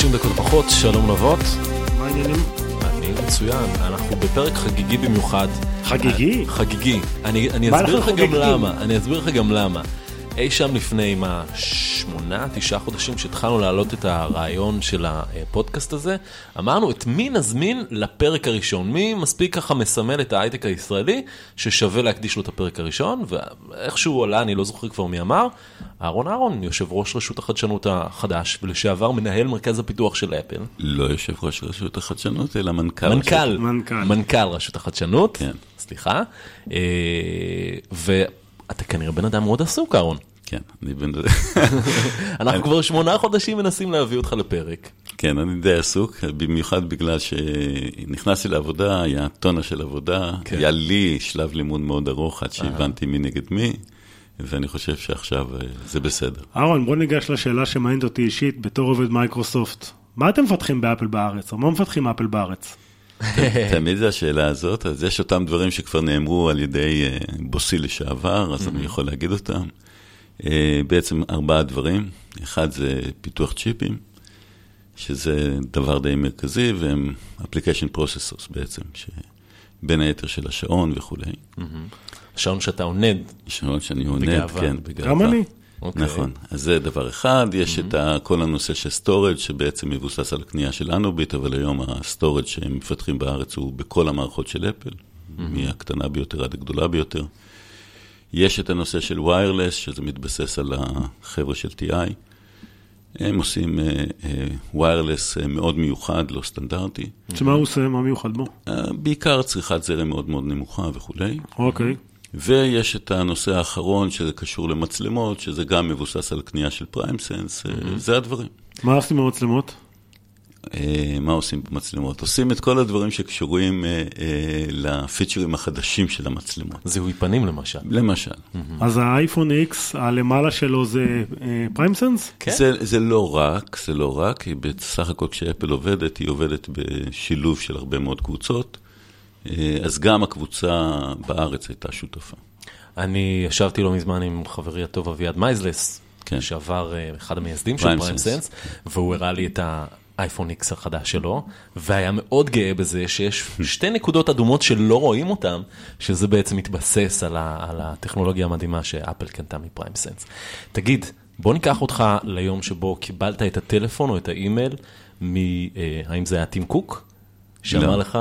30 דקות פחות, שלום נבות. מה העניינים? אני מצוין, אנחנו בפרק חגיגי במיוחד. חגיגי? חגיגי. אני, אני אסביר לך גם? למה, אני אסביר לך גם למה. אי שם לפני מה, שמונה, תשעה חודשים שהתחלנו להעלות את הרעיון של הפודקאסט הזה, אמרנו את מי נזמין לפרק הראשון, מי מספיק ככה מסמל את ההייטק הישראלי, ששווה להקדיש לו את הפרק הראשון, ואיכשהו עלה, אני לא זוכר כבר מי אמר, אהרון אהרון, יושב ראש רשות החדשנות החדש, ולשעבר מנהל מרכז הפיתוח של אפל. לא יושב ראש רשות החדשנות, אלא מנכ"ל. מנכ"ל, מנכ"ל. מנכ"ל רשות החדשנות, כן. סליחה, אה, ואתה כנראה בן אדם מאוד עסוק, אהרון. כן, אני בן... אנחנו כבר שמונה חודשים מנסים להביא אותך לפרק. כן, אני די עסוק, במיוחד בגלל שנכנסתי לעבודה, היה טונה של עבודה, כן. היה לי שלב לימוד מאוד ארוך עד שהבנתי מי נגד מי, ואני חושב שעכשיו אה, זה בסדר. אהרון, בוא ניגש לשאלה שמעניינת אותי אישית בתור עובד מייקרוסופט. מה אתם מפתחים באפל בארץ? או מה מפתחים אפל בארץ? תמיד זה השאלה הזאת, אז יש אותם דברים שכבר נאמרו על ידי אה, בוסי לשעבר, אז אני יכול להגיד אותם. אה, בעצם ארבעה דברים, אחד זה פיתוח צ'יפים, שזה דבר די מרכזי, והם application processors בעצם, שבין היתר של השעון וכולי. השעון שאתה עונד. שעון שאני עונד, בגאווה. כן, בגאווה. גם אני. אוקיי. נכון, אז זה דבר אחד, יש את ה- כל הנושא של storage שבעצם מבוסס על הקנייה של אנוביט, אבל היום ה storage שהם מפתחים בארץ הוא בכל המערכות של אפל, מהקטנה ביותר עד הגדולה ביותר. יש את הנושא של wireless, שזה מתבסס על החבר'ה של TI. הם עושים wireless מאוד מיוחד, לא סטנדרטי. שמה הוא עושה? מה מיוחד בו? אה, בעיקר צריכת זרם מאוד מאוד נמוכה וכולי. אוקיי. ויש את הנושא האחרון, שזה קשור למצלמות, שזה גם מבוסס על קנייה של פריימסנס, mm-hmm. זה הדברים. מה עושים במצלמות? אה, מה עושים במצלמות? עושים את כל הדברים שקשורים אה, אה, לפיצ'רים החדשים של המצלמות. זיהוי פנים למשל. למשל, אז האייפון X, הלמעלה שלו זה פריימסנס? כן. זה, זה לא רק, זה לא רק, כי בסך הכל כשאפל עובדת, היא עובדת בשילוב של הרבה מאוד קבוצות, אה, אז גם הקבוצה בארץ הייתה שותפה. אני ישבתי לא מזמן עם חברי הטוב אביעד מייזלס, כן. שעבר אחד המייסדים של. פריימסנס, והוא הראה לי את האייפון X החדש שלו, והיה מאוד גאה בזה שיש שתי נקודות אדומות שלא רואים אותן, שזה בעצם מתבסס על, ה, על הטכנולוגיה המדהימה שאפל קנתה מפריימסנס. תגיד, בוא ניקח אותך ליום שבו קיבלת את הטלפון או את האימייל, מ, אה, האם זה היה טים קוק, שאמר לא. לך,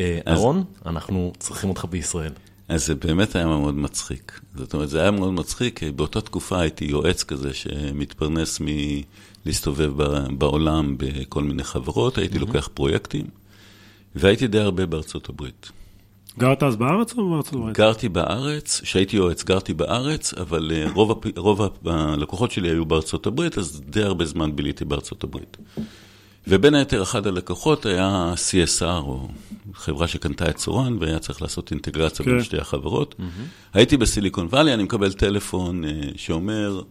אה, אז- אהרון, אנחנו צריכים אותך בישראל. אז זה באמת היה מאוד מצחיק. זאת אומרת, זה היה מאוד מצחיק, כי באותה תקופה הייתי יועץ כזה שמתפרנס מלהסתובב ב- בעולם בכל מיני חברות, הייתי לוקח פרויקטים, והייתי די הרבה בארצות הברית. גרת אז בארץ או בארצות הברית? גרתי בארץ, כשהייתי יועץ גרתי בארץ, אבל אה, רוב, הפ... רוב ה- הלקוחות שלי היו בארצות הברית, אז די הרבה זמן ביליתי בארצות הברית. ובין היתר, אחד הלקוחות היה CSR, או חברה שקנתה את צורן, והיה צריך לעשות אינטגרציה כן. בין שתי החברות. הייתי בסיליקון וואלי, אני מקבל טלפון אה, שאומר,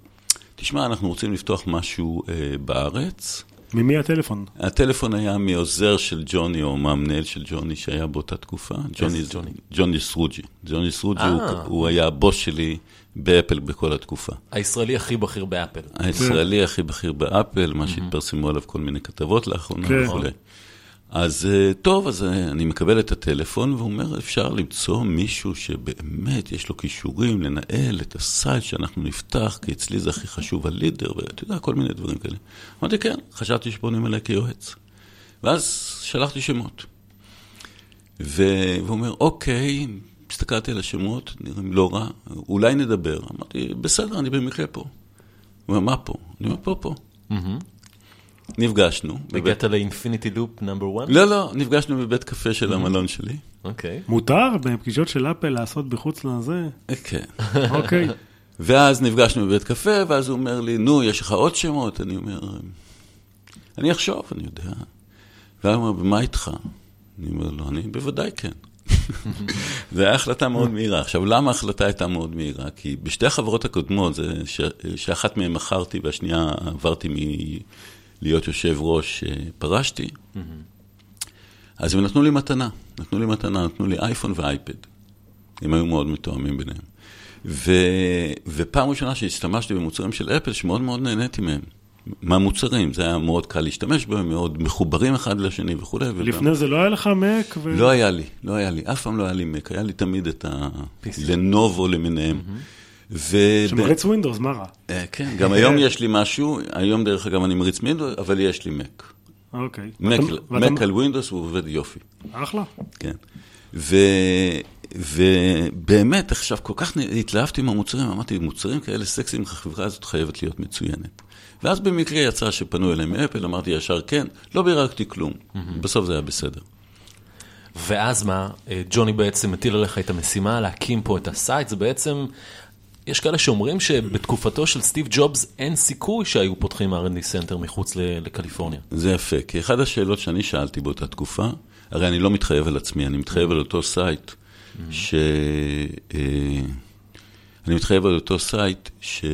תשמע, אנחנו רוצים לפתוח משהו אה, בארץ. ממי הטלפון? הטלפון היה מעוזר של ג'וני, או מהמנהל של ג'וני שהיה באותה תקופה. ג'וני, ג'וני? ג'וני סרוג'י. ג'וני סרוג'י, אה. הוא, הוא היה הבוס שלי באפל בכל התקופה. הישראלי הכי בכיר באפל. הישראלי הכי בכיר באפל, מה שהתפרסמו עליו כל מיני כתבות לאחרונה כן. וכולי. אז אה, טוב, אז אה, אני מקבל את הטלפון והוא אומר, אפשר למצוא מישהו שבאמת יש לו כישורים לנהל את ה site שאנחנו נפתח, כי אצלי זה הכי חשוב ה leader, ואתה יודע, כל מיני דברים כאלה. אמרתי, כן, חשבתי שפונים אליי כיועץ. ואז שלחתי שמות. והוא אומר, אוקיי, הסתכלתי על השמות, נראים לא רע, אולי נדבר. אמרתי, בסדר, אני במקרה פה. הוא אומר, מה פה? אני אומר, פה, פה. נפגשנו. הגעת לאינפיניטי לופ נאמבר 1? לא, לא, נפגשנו בבית קפה של המלון שלי. אוקיי. מותר בפגישות של אפל לעשות בחוץ לזה? כן. אוקיי. ואז נפגשנו בבית קפה, ואז הוא אומר לי, נו, יש לך עוד שמות? אני אומר, אני אחשוב, אני יודע. ואז הוא אומר, ומה איתך? אני אומר לו, אני בוודאי כן. זו הייתה החלטה מאוד מהירה. עכשיו, למה ההחלטה הייתה מאוד מהירה? כי בשתי החברות הקודמות, זה ש... שאחת מהן מכרתי והשנייה עברתי מלהיות יושב ראש, אה, פרשתי, אז הם נתנו לי מתנה. נתנו לי מתנה, נתנו לי אייפון ואייפד. הם היו מאוד מתואמים ביניהם. ו... ופעם ראשונה שהשתמשתי במוצרים של אפל, שמאוד מאוד נהניתי מהם. מהמוצרים, זה היה מאוד קל להשתמש בהם, מאוד מחוברים אחד לשני וכולי. וגם- לפני זה לא היה לך מק? ו... לא היה לי, לא היה לי, אף פעם לא היה לי מק, היה לי תמיד את ה... לנובו למיניהם. ו... שמריץ ווינדוס, מה רע? אה, כן, גם היום יש לי משהו, היום דרך אגב אני מריץ Windows, אבל יש לי מק. אוקיי. מק, על Windows הוא עובד יופי, אחלה. כן. ו... ובאמת, עכשיו, כל כך התלהבתי מהמוצרים, אמרתי, מוצרים כאלה סקסיים, החברה הזאת חייבת להיות מצוינת. ואז במקרה יצא שפנו אליי מאפל, אמרתי ישר כן, לא בדקתי כלום. בסוף זה היה בסדר. ואז מה, אה, ג'וני בעצם מטיל עליך את המשימה להקים פה את ה site, זה בעצם, יש כאלה שאומרים שבתקופתו של סטיב ג'ובס אין סיכוי שהיו פותחים R&D center מחוץ ל- לקליפורניה. זה יפה, כי אחת השאלות שאני שאלתי באותה תקופה, הרי אני לא מתחייב על עצמי, אני מתחייב על אותו site, ש... אה, אני מתחייב על אותו סייט ש...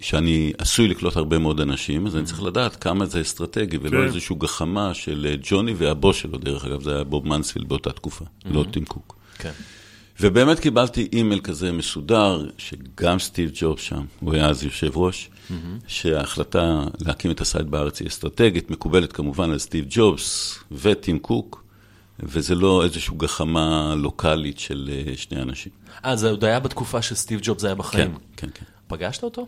שאני עשוי לקלוט הרבה מאוד אנשים, אז אני צריך לדעת כמה זה אסטרטגי, ולא כן. איזושהי גחמה של אה, ג'וני והבוס שלו, דרך אגב, זה היה בוב מנספילד באותה תקופה, לא טים קוק. כן. ובאמת קיבלתי אימייל כזה מסודר, שגם סטיב ג'ובס שם, הוא היה אז יושב ראש, שההחלטה להקים את ה site בארץ היא אסטרטגית, מקובלת כמובן על סטיב ג'ובס וטים קוק, וזה לא איזושהי גחמה לוקאלית של אה, שני אנשים. אה, זה עוד היה בתקופה שסטיב ג'ובס היה כן, בחיים. כן, כן. פגשת אותו?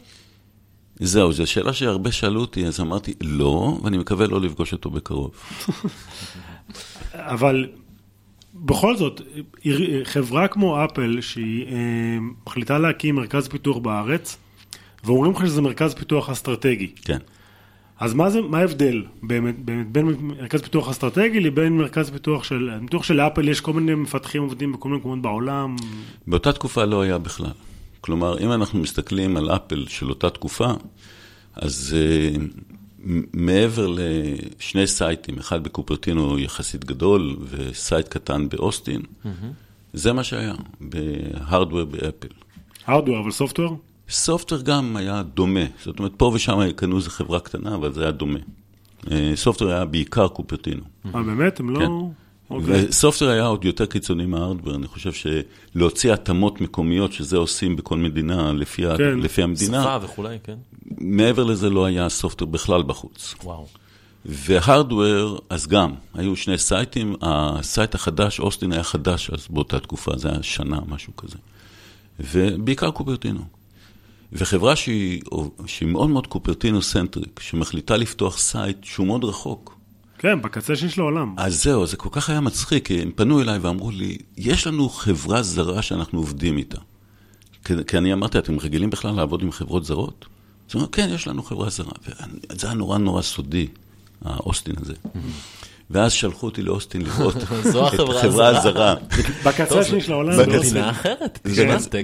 זהו, זו שאלה שהרבה שאלו אותי, אז אמרתי לא, ואני מקווה לא לפגוש אותו בקרוב. אבל בכל זאת, חברה כמו אפל, שהיא אה, מחליטה להקים מרכז פיתוח בארץ, ואומרים לך שזה מרכז פיתוח אסטרטגי. כן. אז מה, זה, מה ההבדל באמת, באמת בין מרכז פיתוח אסטרטגי לבין מרכז פיתוח של... אני בטוח שלאפל יש כל מיני מפתחים עובדים בכל מיני מקומות בעולם. באותה תקופה לא היה בכלל. כלומר, אם אנחנו מסתכלים על אפל של אותה תקופה, אז uh, מעבר לשני sites, אחד בקופרטינו יחסית גדול ו site קטן באוסטין, mm-hmm. זה מה שהיה, בה hardware באפל. hardware, אבל software? software גם היה דומה, זאת אומרת, פה ושם קנו איזה חברה קטנה, אבל זה היה דומה. אה, software היה בעיקר קופרטינו. אה, באמת? הם לא... אוקיי. ו software היה עוד יותר קיצוני מ hardware, אני חושב שלהוציא התאמות מקומיות, שזה עושים בכל מדינה לפי, ה- כן. לפי המדינה, שפה וכולי, כן. מעבר לזה לא היה software בכלל בחוץ. וואו. ו hardware, אז גם, היו שני sites, ה site החדש, אוסטין היה חדש אז באותה תקופה, זה היה שנה, משהו כזה. ובעיקר קופרטינו. וחברה שהיא, שהיא מאוד מאוד קופרטינו centric, שמחליטה לפתוח site שהוא מאוד רחוק, כן, בקצה שיש לו עולם. אז זהו, זה כל כך היה מצחיק, כי הם פנו אליי ואמרו לי, יש לנו חברה זרה שאנחנו עובדים איתה. כי, כי אני אמרתי, אתם רגילים בכלל לעבוד עם חברות זרות? אז הם אמרו, כן, יש לנו חברה זרה. וזה היה נורא נורא סודי, האוסטין הזה. ואז שלחו אותי לאוסטין לראות את החברה הזרה. בקצה השני של העולם. מדינה אחרת,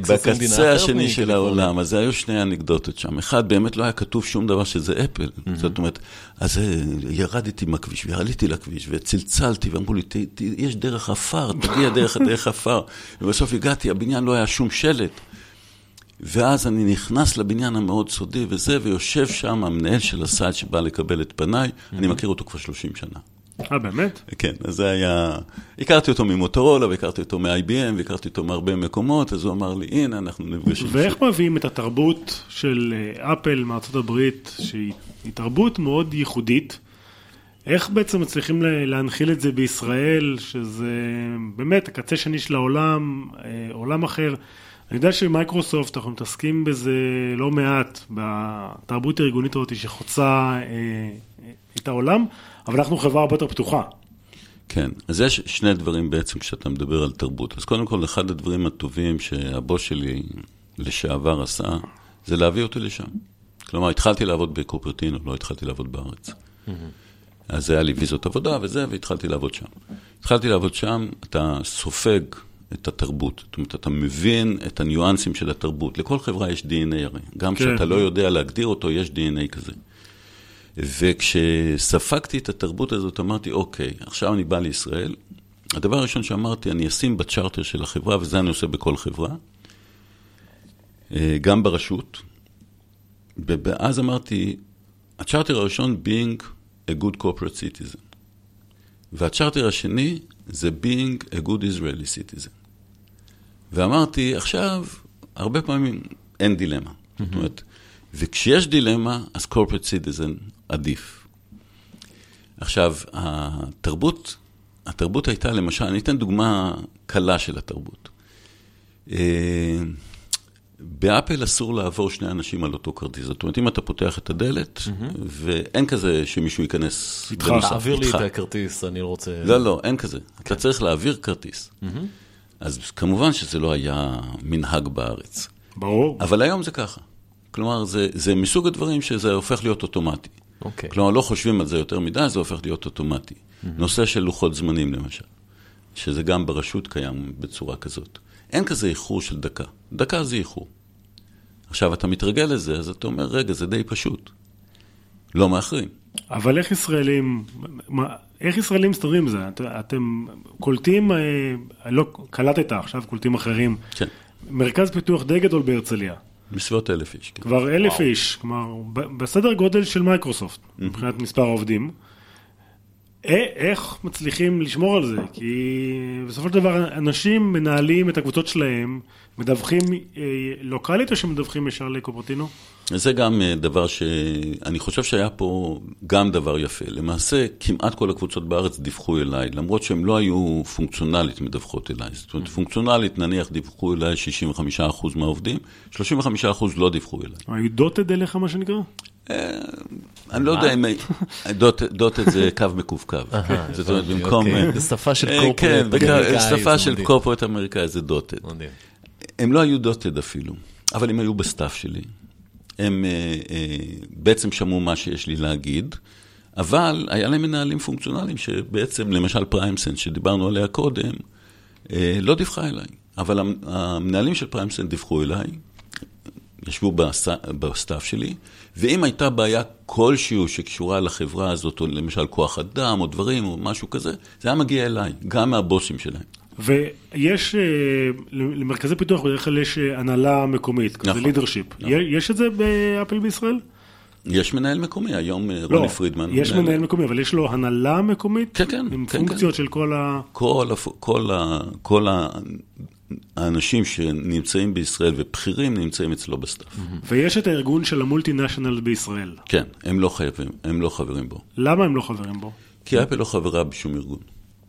בקצה השני של. העולם, אז היו שני אנקדוטות שם. אחד, באמת לא היה כתוב שום דבר שזה אפל. זאת אומרת, אז אה, ירדתי מהכביש, ועליתי לכביש, וצלצלתי, ואמרו לי, "ת- ת- יש דרך עפר, תגיע דרך הדרך עפר. ובסוף הגעתי, הבניין לא היה שום שלט. ואז אני נכנס לבניין המאוד סודי וזה, ויושב שם המנהל של ה site שבא לקבל את פניי, אני מכיר אותו כבר 30 שנה. אה, באמת? כן, אז זה היה... הכרתי אותו ממוטורולה, והכרתי אותו מ-IBM, והכרתי אותו מהרבה מקומות, אז הוא אמר לי, הנה, אנחנו נפגשים. ואיך מביאים את התרבות של אה, אפל מארצות הברית, שהיא היא תרבות מאוד ייחודית, איך בעצם מצליחים לה- להנחיל את זה בישראל, שזה באמת הקצה שני של העולם, אה, עולם אחר. אני יודע שמייקרוסופט, אנחנו מתעסקים בזה לא מעט, בתרבות הארגונית הזאת שחוצה אה, את העולם, אבל אנחנו חברה הרבה יותר פתוחה. כן, אז יש שני דברים בעצם כשאתה מדבר על תרבות. אז קודם כל, אחד הדברים הטובים שהבוס שלי לשעבר עשה, זה להביא אותי לשם. כלומר, התחלתי לעבוד בקופרטינו, לא התחלתי לעבוד בארץ. אז היה לי ויזות עבודה וזה, והתחלתי לעבוד שם. התחלתי לעבוד שם, אתה סופג את התרבות. זאת אומרת, אתה מבין את הניואנסים של התרבות. לכל חברה יש DNA הרי. גם כן. כשאתה לא יודע להגדיר אותו, יש DNA כזה. וכשספגתי את התרבות הזאת, אמרתי, אוקיי, עכשיו אני בא לישראל. הדבר הראשון שאמרתי, אני אשים בצ'רטר של החברה, וזה אני עושה בכל חברה, אה, גם ברשות. ואז אמרתי, הצ'רטר הראשון, being a good corporate citizen. והצ'רטר השני זה being a good Israeli citizen. ואמרתי, עכשיו, הרבה פעמים אין דילמה. זאת אומרת, וכשיש דילמה, אז corporate citizen עדיף. עכשיו, התרבות, התרבות הייתה למשל, אני אתן דוגמה קלה של התרבות. אה, באפל אסור לעבור שני אנשים על אותו כרטיס. זאת אומרת, אם אתה פותח את הדלת, ואין כזה שמישהו ייכנס איתך. בנוסף, תעביר לי. את הכרטיס, אני לא רוצה... לא, לא, אין כזה. אתה צריך להעביר כרטיס. אז כמובן שזה לא היה מנהג בארץ. ברור. אבל היום זה ככה. כלומר, זה, זה מסוג הדברים שזה הופך להיות אוטומטי. אוקיי. כלומר, לא חושבים על זה יותר מדי, זה הופך להיות אוטומטי. נושא של לוחות זמנים, למשל, שזה גם ברשות קיים בצורה כזאת. אין כזה איחור של דקה. דקה זה איחור. עכשיו, אתה מתרגל לזה, אז אתה אומר, רגע, זה די פשוט. לא מאחרים. אבל איך ישראלים, מה, איך ישראלים מסתדרים עם זה? את, אתם קולטים, אה, לא קלטת עכשיו, קולטים אחרים. כן, מרכז פיתוח די גדול בהרצליה. בסביבות אלף איש. כן. כבר אלף איש, כלומר, בסדר גודל של מייקרוסופט, מבחינת מספר העובדים. איך מצליחים לשמור על זה? כי בסופו של דבר אנשים מנהלים את הקבוצות שלהם, מדווחים אה, לוקאלית או שמדווחים ישר לקופרטינו? זה גם אה, דבר שאני חושב שהיה פה גם דבר יפה. למעשה, כמעט כל הקבוצות בארץ דיווחו אליי, למרות שהן לא היו פונקציונלית מדווחות אליי. זאת אומרת, פונקציונלית, נניח, דיווחו אליי 65% מהעובדים, 35% לא דיווחו אליי. היו דוטד אליך מה שנקרא? אני לא יודע אם... דוטד זה קו מקווקו. זאת אומרת, הבנתי, במקום... אוקיי. זה שפה של אה, corporate כן, אמריקאי, שפה זה של. corporate אמריקאי זה dotted. הם לא היו דוטד אפילו, אבל הם היו ב staff שלי. הם אה, אה, בעצם שמעו מה שיש לי להגיד, אבל היה להם מנהלים פונקציונליים שבעצם, למשל PrimeSense, שדיברנו עליה קודם, אה, לא דיווחה אליי. אבל המ- המנהלים של PrimeSense דיווחו אליי, ישבו בסט- ב staff שלי, ואם הייתה בעיה כלשהו שקשורה לחברה הזאת, או למשל כוח אדם, או דברים, או משהו כזה, זה היה מגיע אליי, גם מהבוסים שלהם. ויש, אה, למרכזי פיתוח בדרך כלל יש אה, הנהלה מקומית, כזה נכון. leadership. יש את זה באפל בישראל? יש מנהל מקומי, היום אה, לא, רוני פרידמן. יש מנהל מקומי, אבל יש לו הנהלה מקומית? כן, כן, עם כן, פונקציות של כל ה... כל, הפ- כל, ה, כל ה, האנשים שנמצאים בישראל ובכירים נמצאים אצלו ב staff. ויש את הארגון של ה multinational בישראל. כן, הם לא חייבים, הם לא חברים בו. למה הם לא חברים בו? כי אפל לא חברה בשום ארגון.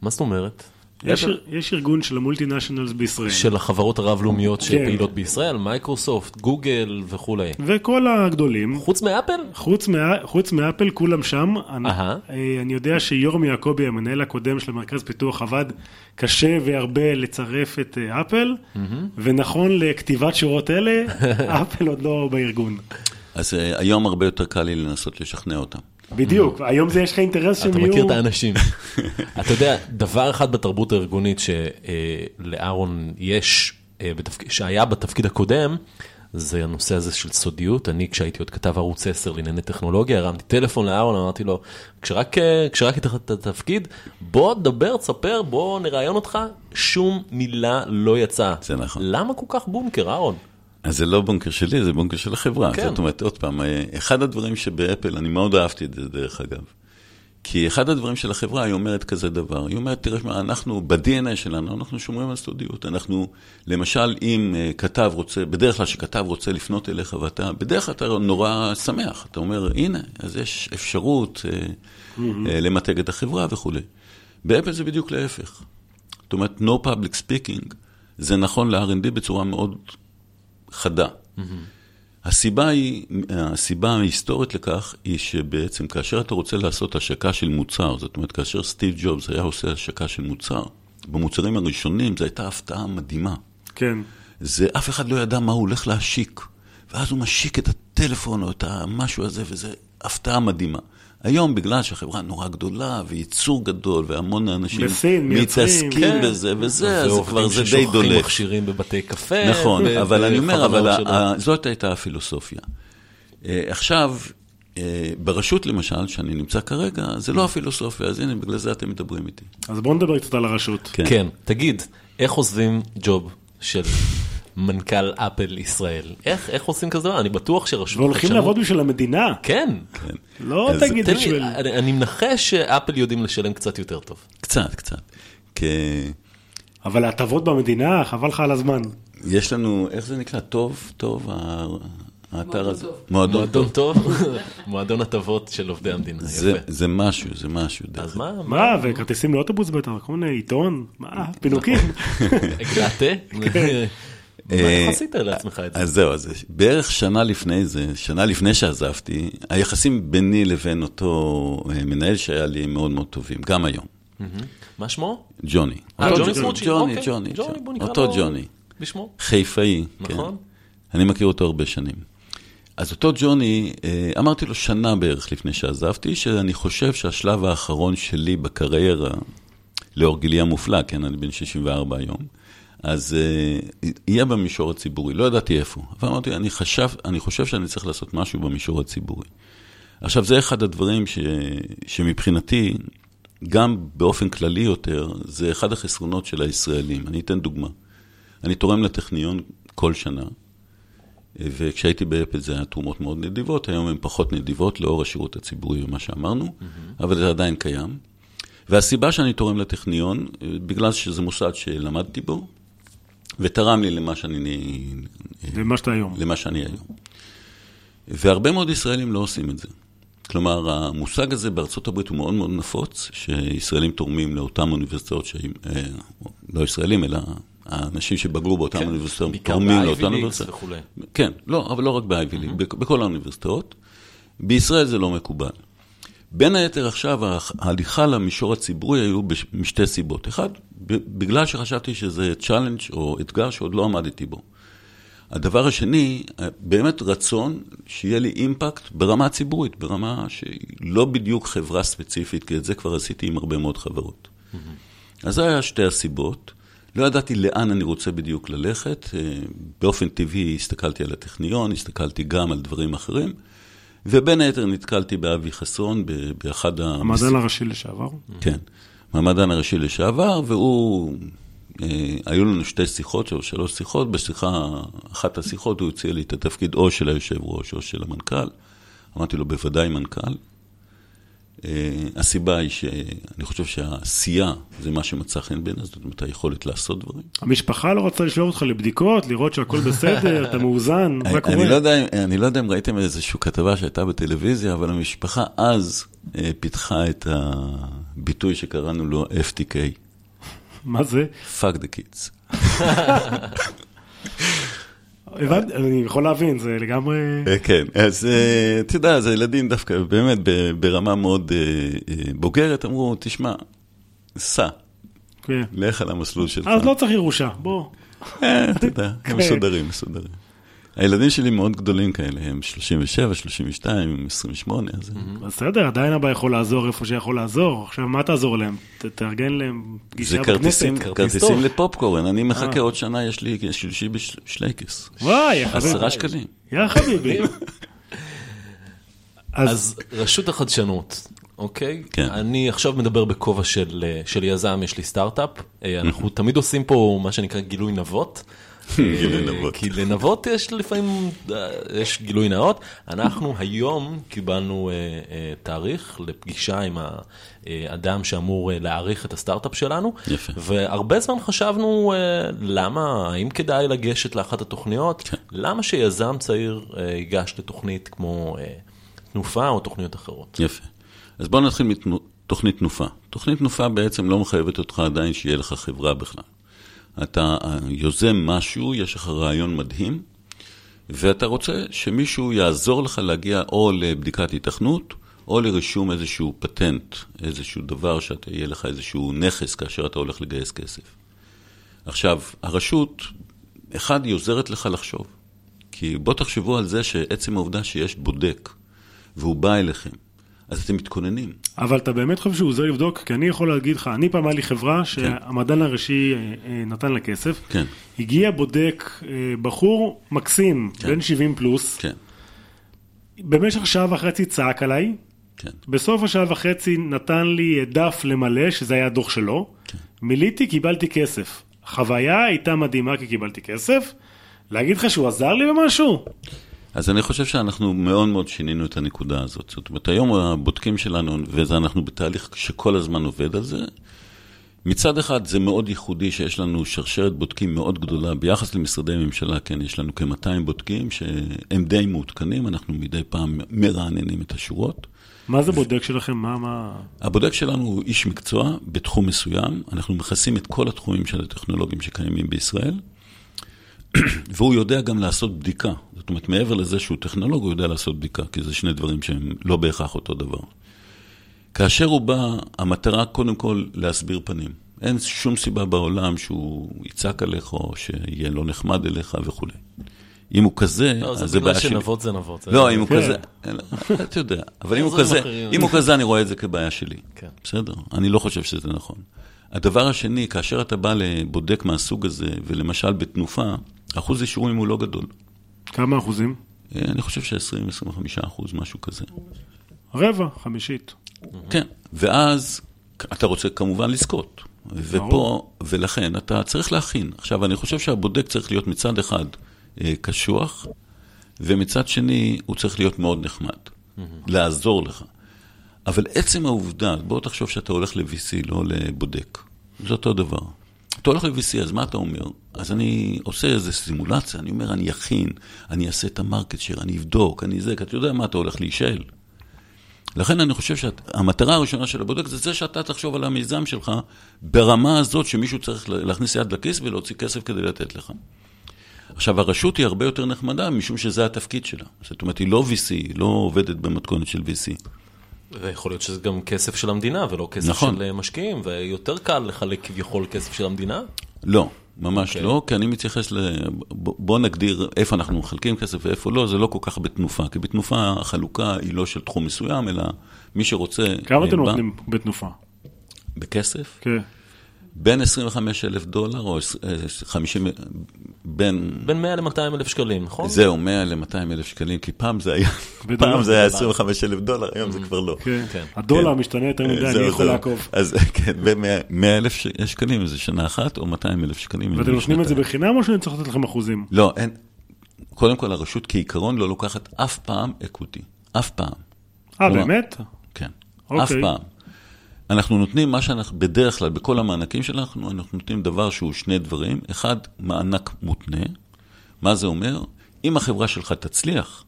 מה זאת אומרת? יש, יש ארגון של ה multinationals בישראל. של החברות הרב-לאומיות כן. שפעילות בישראל, מייקרוסופט, גוגל וכולי. וכל הגדולים, חוץ מאפל? חוץ, מה, חוץ מאפל, כולם שם. אני. אה, אני יודע שיורם יעקבי, המנהל הקודם של המרכז פיתוח, עבד קשה והרבה לצרף את אה, אפל, ונכון לכתיבת שורות אלה, אפל עוד לא בארגון. אז אה, היום הרבה יותר קל לי לנסות לשכנע אותם. בדיוק, היום זה יש לך אינטרס שהם אתה יהיו... מכיר את האנשים. אתה יודע, דבר אחד בתרבות הארגונית שלאהרון יש, אה, בתפק- שהיה בתפקיד הקודם, זה הנושא הזה של סודיות. אני, כשהייתי עוד כתב ערוץ 10 לענייני טכנולוגיה, הרמתי טלפון לאהרון, אמרתי לו, כשרק אה, כשרק לך את התפקיד, בוא תדבר, תספר, בוא נראיין אותך, שום מילה לא יצאה. זה נכון. למה כל כך בונקר, אהרון? אז זה לא בונקר שלי, זה בונקר של החברה. כן. זאת אומרת, עוד פעם, אה, אחד הדברים שבאפל, אני מאוד אהבתי את זה דרך אגב. כי אחד הדברים של החברה, היא אומרת כזה דבר, היא אומרת, תראה, שמע, אנחנו, ב-DNA שלנו, אנחנו שומרים על סודיות. אנחנו, למשל, אם uh, כתב רוצה, בדרך כלל כשכתב רוצה לפנות אליך, ואתה, בדרך כלל אתה נורא שמח. אתה אומר, הנה, אז יש אפשרות uh, למתג את החברה וכולי. באפל זה בדיוק להפך. זאת אומרת, no public speaking, זה נכון ל-R&D בצורה מאוד חדה. הסיבה היא, הסיבה ההיסטורית לכך היא שבעצם כאשר אתה רוצה לעשות השקה של מוצר, זאת אומרת כאשר סטיב ג'ובס היה עושה השקה של מוצר, במוצרים הראשונים זו הייתה הפתעה מדהימה. כן. זה אף אחד לא ידע מה הוא הולך להשיק, ואז הוא משיק את הטלפון או את המשהו הזה, וזה הפתעה מדהימה. היום, בגלל שהחברה נורא גדולה, וייצור גדול, והמון אנשים בסין, מייצרים, מתעסקים כן. בזה וזה, אז זה כבר ועובדים זה די ששוכרים דולק. מכשירים בבתי קפה. נכון, ו- אבל אני אומר, אבל ה- זאת הייתה הפילוסופיה. אה, עכשיו, אה, ברשות למשל, שאני נמצא כרגע, זה לא הפילוסופיה, אז הנה, בגלל זה אתם מדברים איתי. אז בואו נדבר קצת על הרשות. כן. כן, תגיד, איך עוזבים ג'וב של מנכ"ל אפל ישראל? איך, איך עושים כזה דבר? אני בטוח שרשות והולכים לעבוד בשביל המדינה. כן. לא אז תגיד בשביל... אני, אני מנחש שאפל יודעים לשלם קצת יותר טוב. קצת, קצת. כי אבל ההטבות במדינה, חבל לך על הזמן. יש לנו, איך זה נקרא? טוב, טוב, ה- האתר הזה. מועדון מועדון טוב. טוב, מועדון הטבות של עובדי המדינה, זה- יפה. זה משהו, זה משהו. אז מה, מה, וכרטיסים לאוטובוס בטח, כל מיני עיתון, מה, פינוקים. הגעת? מה, איך עשית לעצמך את זה? אז זהו, אז בערך שנה לפני זה, שנה לפני שעזבתי, היחסים ביני לבין אותו אה, מנהל שהיה לי מאוד מאוד טובים, גם היום, מה שמו? ג'וני. אה, ג'וני סמוצ'י, ג'וני, אוקיי. ג'וני, נקרא אותו ג'וני, בשמו? חיפאי, כן. נכון. אני מכיר אותו הרבה שנים. אז אותו ג'וני, אה, אמרתי לו שנה בערך לפני שעזבתי, שאני חושב שהשלב האחרון שלי בקריירה, לאור גילי המופלא, כן, אני בן 64 היום, אז אה, יהיה במישור הציבורי, לא ידעתי איפה. אבל אמרתי, אני, חשב, אני חושב שאני צריך לעשות משהו במישור הציבורי. עכשיו, זה אחד הדברים ש, שמבחינתי, גם באופן כללי יותר, זה אחד החסרונות של הישראלים. אני אתן דוגמה. אני תורם לטכניון כל שנה, וכשהייתי באפל זה היה תרומות מאוד נדיבות, היום הן פחות נדיבות לאור השירות הציבורי ומה שאמרנו, mm-hmm. אבל זה עדיין קיים. והסיבה שאני תורם לטכניון, בגלל שזה מוסד שלמדתי בו, ותרם לי למה שאני, ומה שאתה היום. למה שאני היום. והרבה מאוד ישראלים לא עושים את זה. כלומר, המושג הזה בארצות הברית הוא מאוד מאוד נפוץ, שישראלים תורמים לאותן אוניברסיטאות, שהם, אה, לא ישראלים, אלא האנשים שבגרו באותן כן, אוניברסיטאות, תורמים לאותן אוניברסיטאות. וכולי. כן, לא, אבל לא רק League, בכ- בכל האוניברסיטאות. בישראל זה לא מקובל. בין היתר עכשיו, ההליכה למישור הציבורי היו משתי סיבות. אחד, בגלל שחשבתי שזה challenge או אתגר שעוד לא עמדתי בו. הדבר השני, באמת רצון שיהיה לי impact ברמה הציבורית, ברמה שהיא לא בדיוק חברה ספציפית, כי את זה כבר עשיתי עם הרבה מאוד חברות. אז זה היה שתי הסיבות. לא ידעתי לאן אני רוצה בדיוק ללכת. אה, באופן טבעי הסתכלתי על הטכניון, הסתכלתי גם על דברים אחרים, ובין היתר נתקלתי באבי חסון באחד ה... המדען הראשי לשעבר. כן, מהמדען הראשי לשעבר, והוא, אה, היו לנו שתי שיחות, או שלוש שיחות, בשיחה, אחת השיחות הוא הציע לי את התפקיד או של היושב ראש או של המנכ"ל. אמרתי לו, בוודאי מנכ"ל. אה, הסיבה היא שאני חושב שהעשייה זה מה שמצא חן בעיניי, זאת אומרת, היכולת לעשות דברים. המשפחה לא רצתה לשלוח אותך לבדיקות, לראות שהכל בסדר, אתה מאוזן, מה אני, קורה? אני, לא יודע, אם- לא ראיתם איזושהי כתבה שהייתה בטלוויזיה, אבל המשפחה אז אה, פיתחה את הביטוי שקראנו לו FTK, מה זה? fuck the kids. הבנתי, אני יכול להבין, זה לגמרי... אה, כן, אז אה, אתה יודע, זה ילדים דווקא באמת ברמה מאוד אה, בוגרת, אמרו, תשמע, סע, כן. לך על המסלול שלך. אז לא צריך ירושה, בוא. אתה יודע, כן. הם מסודרים, מסודרים. הילדים שלי מאוד גדולים כאלה, הם 37, 32, 28, אז... בסדר, עדיין אבא יכול לעזור איפה שיכול לעזור. עכשיו, מה תעזור להם? תארגן להם זה פגישה בכנסת. כרטיס כרטיסים. לפופקורן, אני מחכה אה. עוד שנה, יש לי שלישי בשלייקס. וואי, חביבי. עשרה שקלים. יא חביבי. אז רשות החדשנות, אוקיי? כן. אני עכשיו מדבר בכובע של, אה, של יזם, יש לי סטארט-אפ. אה, אנחנו תמיד עושים פה מה שנקרא גילוי נבות. כי לנבות יש לפעמים, אה, יש גילוי נאות. אנחנו היום קיבלנו אה, אה, תאריך לפגישה עם האדם שאמור להעריך את הסטארט-אפ שלנו. יפה. והרבה זמן חשבנו למה, האם כדאי לגשת לאחת התוכניות? כן. למה שיזם צעיר ייגש לתוכנית כמו תנופה או תוכניות אחרות? יפה. אז בואו נתחיל מתוכנית תנופה. תוכנית תנופה בעצם לא מחייבת אותך עדיין שיהיה לך חברה בכלל. אתה אה, יוזם משהו, יש לך רעיון מדהים, ואתה רוצה שמישהו יעזור לך להגיע או לבדיקת התכנות, או לרישום איזשהו פטנט, איזשהו דבר שאתה, יהיה לך איזשהו נכס כאשר אתה הולך לגייס כסף. עכשיו, הרשות, אחד, היא עוזרת לך לחשוב. כי בואו תחשבו על זה שעצם העובדה שיש בודק, והוא בא אליכם, אז אתם מתכוננים. אבל אתה באמת חושב שהוא עוזר לבדוק? כי אני יכול להגיד לך, אני פעם היה לי חברה שהמדען הראשי אה, אה, נתן לה כסף. כן, הגיע בודק, אה, בחור מקסים, בן 70 פלוס, כן, במשך שעה וחצי צעק עליי, כן. בסוף השעה וחצי נתן לי דף למלא, שזה היה הדוח שלו, מילאתי, קיבלתי כסף. החוויה הייתה מדהימה כי קיבלתי כסף. להגיד לך שהוא עזר לי במשהו? אז אני חושב שאנחנו מאוד מאוד שינינו את הנקודה הזאת. זאת אומרת, היום הבודקים שלנו, ואנחנו בתהליך שכל הזמן עובד על זה, מצד אחד זה מאוד ייחודי שיש לנו שרשרת בודקים מאוד גדולה ביחס למשרדי ממשלה, כן, יש לנו כ-200 בודקים שהם די מעודכנים, אנחנו מדי פעם מרעננים את השורות. מה זה בודק שלכם? מה, מה... הבודק שלנו הוא איש מקצוע בתחום מסוים, אנחנו מכסים את כל התחומים של הטכנולוגים שקיימים בישראל, והוא יודע גם לעשות בדיקה. זאת אומרת, מעבר לזה שהוא טכנולוג, הוא יודע לעשות בדיקה, כי זה שני דברים שהם לא בהכרח אותו דבר. כאשר הוא בא, המטרה קודם כל להסביר פנים. אין שום סיבה בעולם שהוא יצעק עליך או שיהיה לא נחמד אליך וכולי. אם הוא כזה, לא, אז זה זה בעיה בגלל שלי. שנבות זה נבות. זה- לא, אם הוא. כזה, אתה יודע, אבל אם הוא כזה. אם הוא כזה, אני רואה את זה כבעיה שלי. כן. בסדר? אני לא חושב שזה נכון. הדבר השני, כאשר אתה בא לבודק מהסוג הזה, ולמשל בתנופה, אחוז אישורים הוא לא גדול. כמה אחוזים? אה, אני חושב ש-20-25 אחוז, משהו כזה. רבע, חמישית. כן, ואז אתה רוצה כמובן לזכות. ופה. ולכן אתה צריך להכין. עכשיו, אני חושב שהבודק צריך להיות מצד אחד אה, קשוח, ומצד שני הוא צריך להיות מאוד נחמד, לעזור לך. אבל עצם העובדה, בוא תחשוב שאתה הולך ל-VC, לא לבודק. זה אותו דבר. אתה הולך ל-VC, אז מה אתה אומר? אז אני עושה איזו סימולציה, אני אומר, אני אכין, אני אעשה את המרקט שייר, אני אבדוק, אני זה, כי אתה יודע מה אתה הולך להישאל. לכן אני חושב שהמטרה הראשונה של הבודק זה זה שאתה תחשוב על המיזם שלך ברמה הזאת שמישהו צריך להכניס יד לכיס ולהוציא כסף כדי לתת לך. עכשיו, הרשות היא הרבה יותר נחמדה משום שזה התפקיד שלה. זאת אומרת, היא לא VC, היא לא עובדת במתכונת של VC. ויכול להיות שזה גם כסף של המדינה ולא כסף נכון. של אה, משקיעים, ויותר קל לחלק כביכול כסף של המדינה. לא, ממש אוקיי. לא, כי אני מתייחס ל... בוא נגדיר איפה אנחנו מחלקים כסף ואיפה לא, זה לא כל כך בתנופה, כי בתנופה החלוקה היא לא של תחום מסוים, אלא מי שרוצה... כמה אתם אה, בא- נותנים בתנופה? בכסף? כן. בין 25 אלף דולר או עש- אה, 50... בין... בין 100 ל-200 אלף שקלים, נכון? זהו, 100 ל-200 אלף שקלים, כי פעם זה היה... פעם זה היה 25 אלף דולר, היום זה כבר לא. כן. כן. הדולר כן. משתנה יותר מדי, זהו, אני יכול. לעקוב. אז כן, ב-100 אלף שקלים זה שנה אחת, או 200 אלף שקלים. ואתם נותנים את זה. בחינם או שאני צריך לתת לכם אחוזים? לא, אין. קודם כל, הרשות כעיקרון לא לוקחת אף פעם אקוויטי. אף פעם. אה, באמת? כן. אוקיי. אף פעם. אנחנו נותנים מה שאנחנו, בדרך כלל, בכל המענקים שלנו, אנחנו נותנים דבר שהוא שני דברים. אחד, מענק מותנה. מה זה אומר? אם החברה שלך תצליח,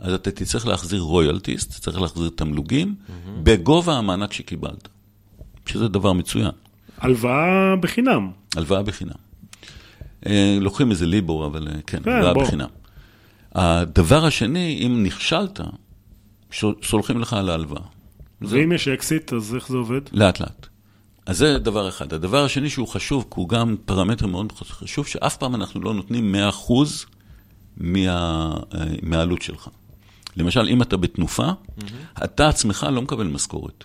אז אתה תצטרך להחזיר royalties, תצטרך להחזיר תמלוגים, בגובה המענק שקיבלת. שזה דבר מצוין. הלוואה בחינם. הלוואה בחינם. אה, לוקחים איזה ליבור, אבל אה, כן, כן, הלוואה בוא. בחינם. הדבר השני, אם נכשלת, סולחים לך על ההלוואה. ואם יש אקזיט, אז איך זה עובד? לאט לאט. אז זה דבר אחד. הדבר השני שהוא חשוב, כי הוא גם פרמטר מאוד חשוב, שאף פעם אנחנו לא נותנים 100% מה, אה, מהעלות שלך. למשל, אם אתה בתנופה, mm-hmm. אתה עצמך לא מקבל משכורת.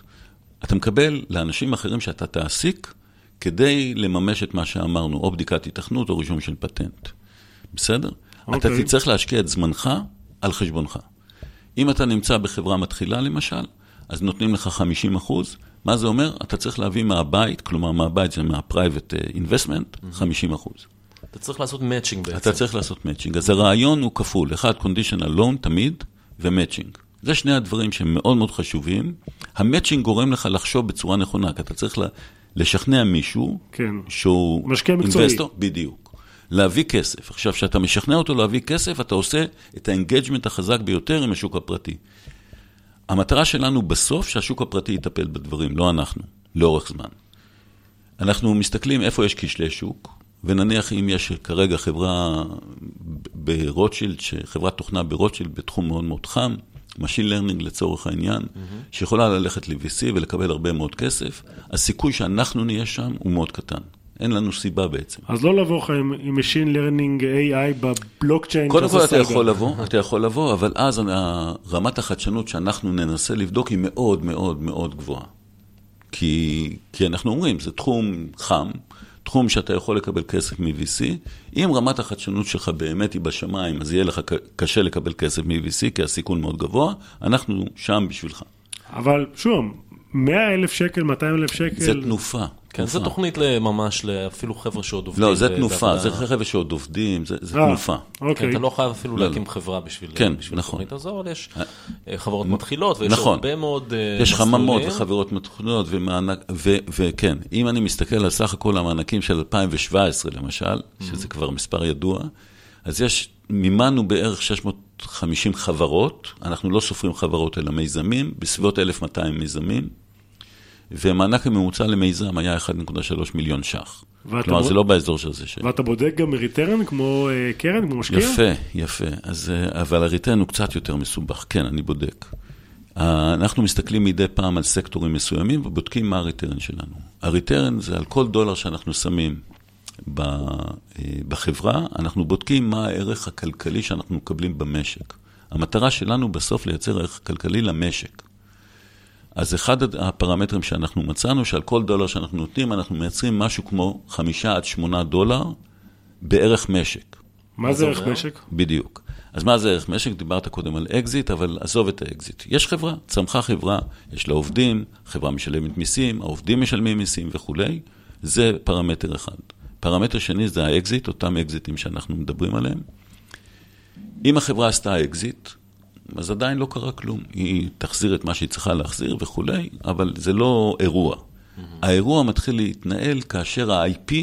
אתה מקבל לאנשים אחרים שאתה תעסיק כדי לממש את מה שאמרנו, או בדיקת היתכנות או רישום של פטנט. בסדר? Okay. אתה אוקיי. תצטרך להשקיע את זמנך על חשבונך. אם אתה נמצא בחברה מתחילה למשל, אז נותנים לך 50 אחוז. מה זה אומר? אתה צריך להביא מהבית, כלומר מהבית זה מה-private אה, investment, 50 אחוז. אתה צריך לעשות matching בעצם. אתה צריך לעשות matching. אז הרעיון הוא כפול, אחד conditional loan תמיד, ו matching. זה שני הדברים שהם מאוד מאוד חשובים. ה matching גורם לך לחשוב בצורה נכונה, כי אתה צריך לשכנע מישהו כן. שהוא... משקיע מקצועי. investor, בדיוק. להביא כסף. עכשיו, כשאתה משכנע אותו להביא כסף, אתה עושה את ה engagement החזק ביותר עם השוק הפרטי. המטרה שלנו בסוף שהשוק הפרטי יטפל בדברים, לא אנחנו, לאורך זמן. אנחנו מסתכלים איפה יש כשלי שוק, ונניח אם יש כרגע חברה ברוטשילד, חברת תוכנה ברוטשילד בתחום מאוד מאוד חם, Machine Learning לצורך העניין, mm-hmm. שיכולה ללכת ל-VC ולקבל הרבה מאוד כסף, הסיכוי שאנחנו נהיה שם הוא מאוד קטן. אין לנו סיבה בעצם. אז לא לבוא לך עם Machine Learning AI בבלוקצ'יין. קודם כל אתה. יכול לבוא, אתה יכול לבוא, אבל אז רמת החדשנות שאנחנו ננסה לבדוק היא מאוד מאוד מאוד גבוהה. כי, כי אנחנו אומרים, זה תחום חם, תחום שאתה יכול לקבל כסף מ-VC. אם רמת החדשנות שלך באמת היא בשמיים, אז יהיה לך קשה לקבל כסף מ-VC, כי הסיכון מאוד גבוה, אנחנו שם בשבילך. אבל שוב, 100 אלף שקל, 200 אלף שקל. זה תנופה. כן, זו תוכנית ממש אפילו חבר'ה שעוד עובדים. לא, זה תנופה, זה חבר'ה שעוד עובדים, זה אה, תנופה. כן, אוקיי. אתה לא חייב אפילו לא, להקים חברה בשביל כן, נכון. התוכנית הזו, אבל יש אה, חברות מתחילות, ויש נכון. הרבה מאוד אה, יש חממות מסלולים. וחברות ו- וכן, אם אני מסתכל על סך הכל המענקים של 2017 למשל, שזה כבר מספר ידוע, אז יש, מימנו בערך 650 חברות, אנחנו לא סופרים חברות אלא מיזמים, בסביבות 1,200 מיזמים, והמענק הממוצע למיזם היה 1.3 מיליון ש"ח. כלומר, בו- זה לא באזור של זה ש... ואתה בודק גם ריטרן כמו אה, קרן, כמו משקיע? יפה, יפה. אז, אה, אבל הריטרן הוא קצת יותר מסובך, כן, אני בודק. אה, אנחנו מסתכלים מדי פעם על סקטורים מסוימים ובודקים מה הריטרן שלנו. הריטרן זה על כל דולר שאנחנו שמים ב- אה, בחברה, אנחנו בודקים מה הערך הכלכלי שאנחנו מקבלים במשק. המטרה שלנו בסוף לייצר ערך כלכלי למשק. אז אחד הפרמטרים שאנחנו מצאנו, שעל כל דולר שאנחנו נותנים, אנחנו מייצרים משהו כמו חמישה עד שמונה דולר בערך משק. מה זה ערך? משק? בדיוק. אז מה זה ערך משק? דיברת קודם על אקזיט, אבל עזוב את האקזיט. יש חברה, צמחה חברה, יש לה עובדים, חברה משלמת מיסים, העובדים משלמים מיסים וכולי, זה פרמטר אחד. פרמטר שני זה האקזיט, אותם אקזיטים שאנחנו מדברים עליהם. אם החברה עשתה אקזיט, אז עדיין לא קרה כלום. היא תחזיר את מה שהיא צריכה להחזיר וכולי, אבל זה לא אירוע. האירוע מתחיל להתנהל כאשר ה-IP,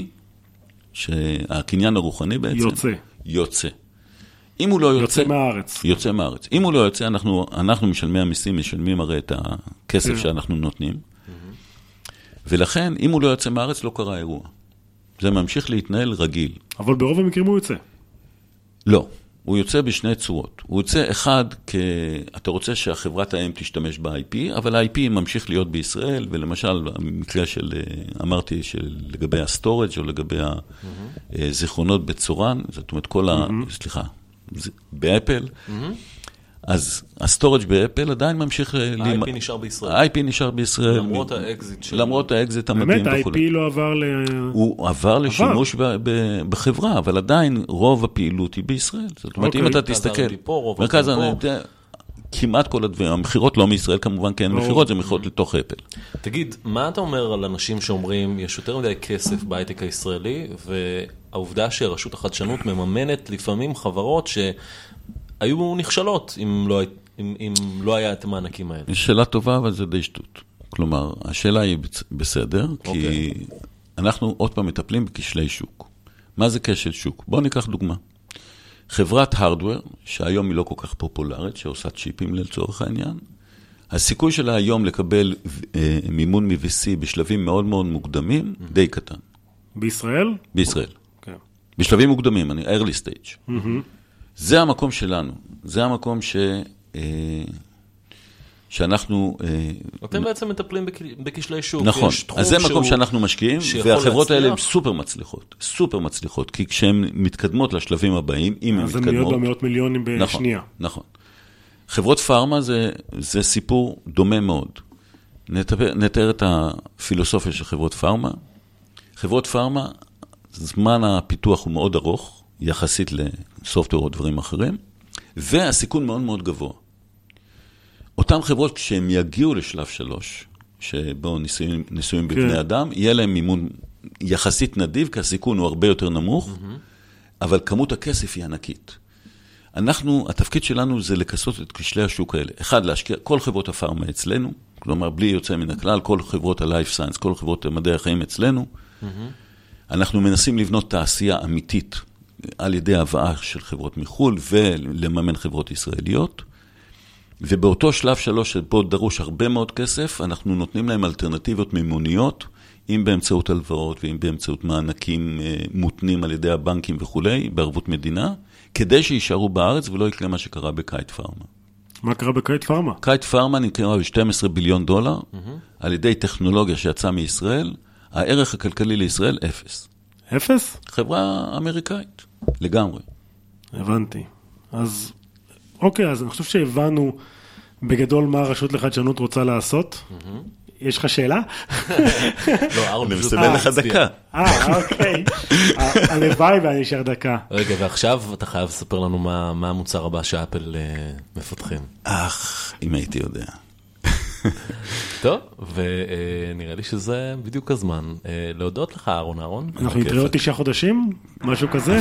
שהקניין הרוחני בעצם, יוצא. יוצא. אם הוא לא יוצא, יוצא מהארץ. יוצא מהארץ. אם הוא לא יוצא, אנחנו, אנחנו משלמי המיסים משלמים הרי את הכסף כן. שאנחנו נותנים. ולכן, אם הוא לא יוצא מהארץ, לא קרה אירוע. זה ממשיך להתנהל רגיל. אבל ברוב המקרים הוא יוצא. לא, הוא יוצא בשני צורות. הוא יוצא, אחד, כי אתה רוצה שהחברת האם תשתמש ב-IP, אבל ה-IP ממשיך להיות בישראל, ולמשל, במקרה של, אה, אמרתי, של לגבי ה storage או לגבי הזיכרונות בצורן, זאת אומרת, כל ה... סליחה, באפל, אז ה storage באפל עדיין ממשיך... אה, ה-IP נשאר בישראל. ה-IP נשאר בישראל. למרות האקזיט של... למרות האקזיט המדהים באמת, וכולי. ה-IP לא עבר ל... הוא עבר לשימוש ב- ב- בחברה, אבל עדיין רוב הפעילות היא בישראל. זאת אומרת, אם אוקיי. אתה מרכז תסתכל... R&D פה, רוב מרכז הדברים R&D, כמעט כל הדברים, המכירות לא מישראל כמובן, כי אין. מכירות, זה מכירות לתוך אפל. תגיד, מה אתה אומר על אנשים שאומרים, יש יותר מדי כסף בהייטק הישראלי, והעובדה שרשות החדשנות מממנת לפעמים חברות שהיו נכשלות אם לא, אם, אם לא היה את המענקים האלה. זו שאלה טובה, אבל זה די שטות. כלומר, השאלה היא בסדר, כי אוקיי. אנחנו עוד פעם מטפלים בכשלי שוק. מה זה כשל שוק? בואו ניקח דוגמה. חברת הארדוור, שהיום היא לא כל כך פופולרית, שעושה צ'יפים לצורך העניין, הסיכוי שלה היום לקבל אה, מימון מ-VC בשלבים מאוד מאוד מוקדמים, די קטן, בישראל? בישראל. כן. בשלבים מוקדמים, אני early stage. זה המקום שלנו, זה המקום ש... אה, שאנחנו... אה, אתם בעצם מטפלים בכ- בכשלי שוק. נכון, יש תחום אז זה מקום שהוא- שאנחנו משקיעים, והחברות האלה הן להצליח. סופר מצליחות, סופר מצליחות, כי כשהן מתקדמות לשלבים הבאים, אם הן אז הן נהיות מתקדמות... במאות מיליונים נכון, בשנייה. נכון. חברות פארמה זה, זה סיפור דומה מאוד. נתאר, נתאר את הפילוסופיה של חברות פארמה. חברות פארמה, זמן הפיתוח הוא מאוד ארוך, יחסית לסופטוור או דברים אחרים, והסיכון מאוד מאוד גבוה. אותן חברות, כשהן יגיעו לשלב שלוש, שבו ניסויים, ניסויים בבני כן. אדם, יהיה להם מימון יחסית נדיב, כי הסיכון הוא הרבה יותר נמוך, אבל כמות הכסף היא ענקית. אנחנו, התפקיד שלנו זה לכסות את כשלי השוק האלה. אחד, להשקיע כל חברות הפארמה אצלנו, כלומר, בלי יוצא מן הכלל, כל חברות ה-life science, כל חברות מדעי החיים אצלנו. אנחנו מנסים לבנות תעשייה אמיתית על ידי הבאה של חברות מחו"ל ולממן חברות ישראליות. ובאותו שלב שלוש, שבו דרוש הרבה מאוד כסף, אנחנו נותנים להם אלטרנטיבות מימוניות, אם באמצעות הלוואות ואם באמצעות מענקים אה, מותנים על ידי הבנקים וכולי, בערבות מדינה, כדי שיישארו בארץ ולא יקרה מה שקרה בקייט פארמה. מה קרה בקייט פארמה? קייט פארמה נמכרה ב-12 ביליון דולר, על ידי טכנולוגיה שיצאה מישראל, הערך הכלכלי לישראל אפס. אפס? חברה אמריקאית, לגמרי. הבנתי. אז, אוקיי, אז אני חושב שהבנו בגדול מה הרשות לחדשנות רוצה לעשות. יש לך שאלה? לא, אהרון אני מסמן לך הצביע. דקה. אה, אוקיי. הלוואי ואני אשאר דקה. רגע, ועכשיו אתה חייב לספר לנו מה, מה המוצר הבא שאפל אה, מפתחים. אך, אם הייתי יודע. טוב, ונראה לי שזה בדיוק הזמן אה, להודות לך, אהרון אהרון. אנחנו נתראה עוד תשעה חודשים, משהו כזה.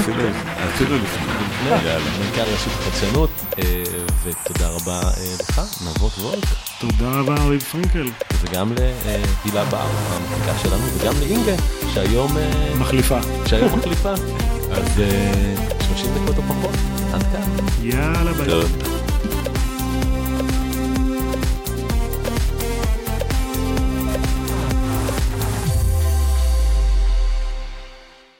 אפילו לפני. מנכ"ל רשות החדשנות, אה, ותודה רבה אה, לך, נבות וולט, תודה רבה, אביב פרנקל. וגם להילה בר, המפיקה שלנו, וגם לאינגה, שהיום מחליפה. שהיום מחליפה. אז אה, 30 דקות או פחות, עד כאן. יאללה, ביי.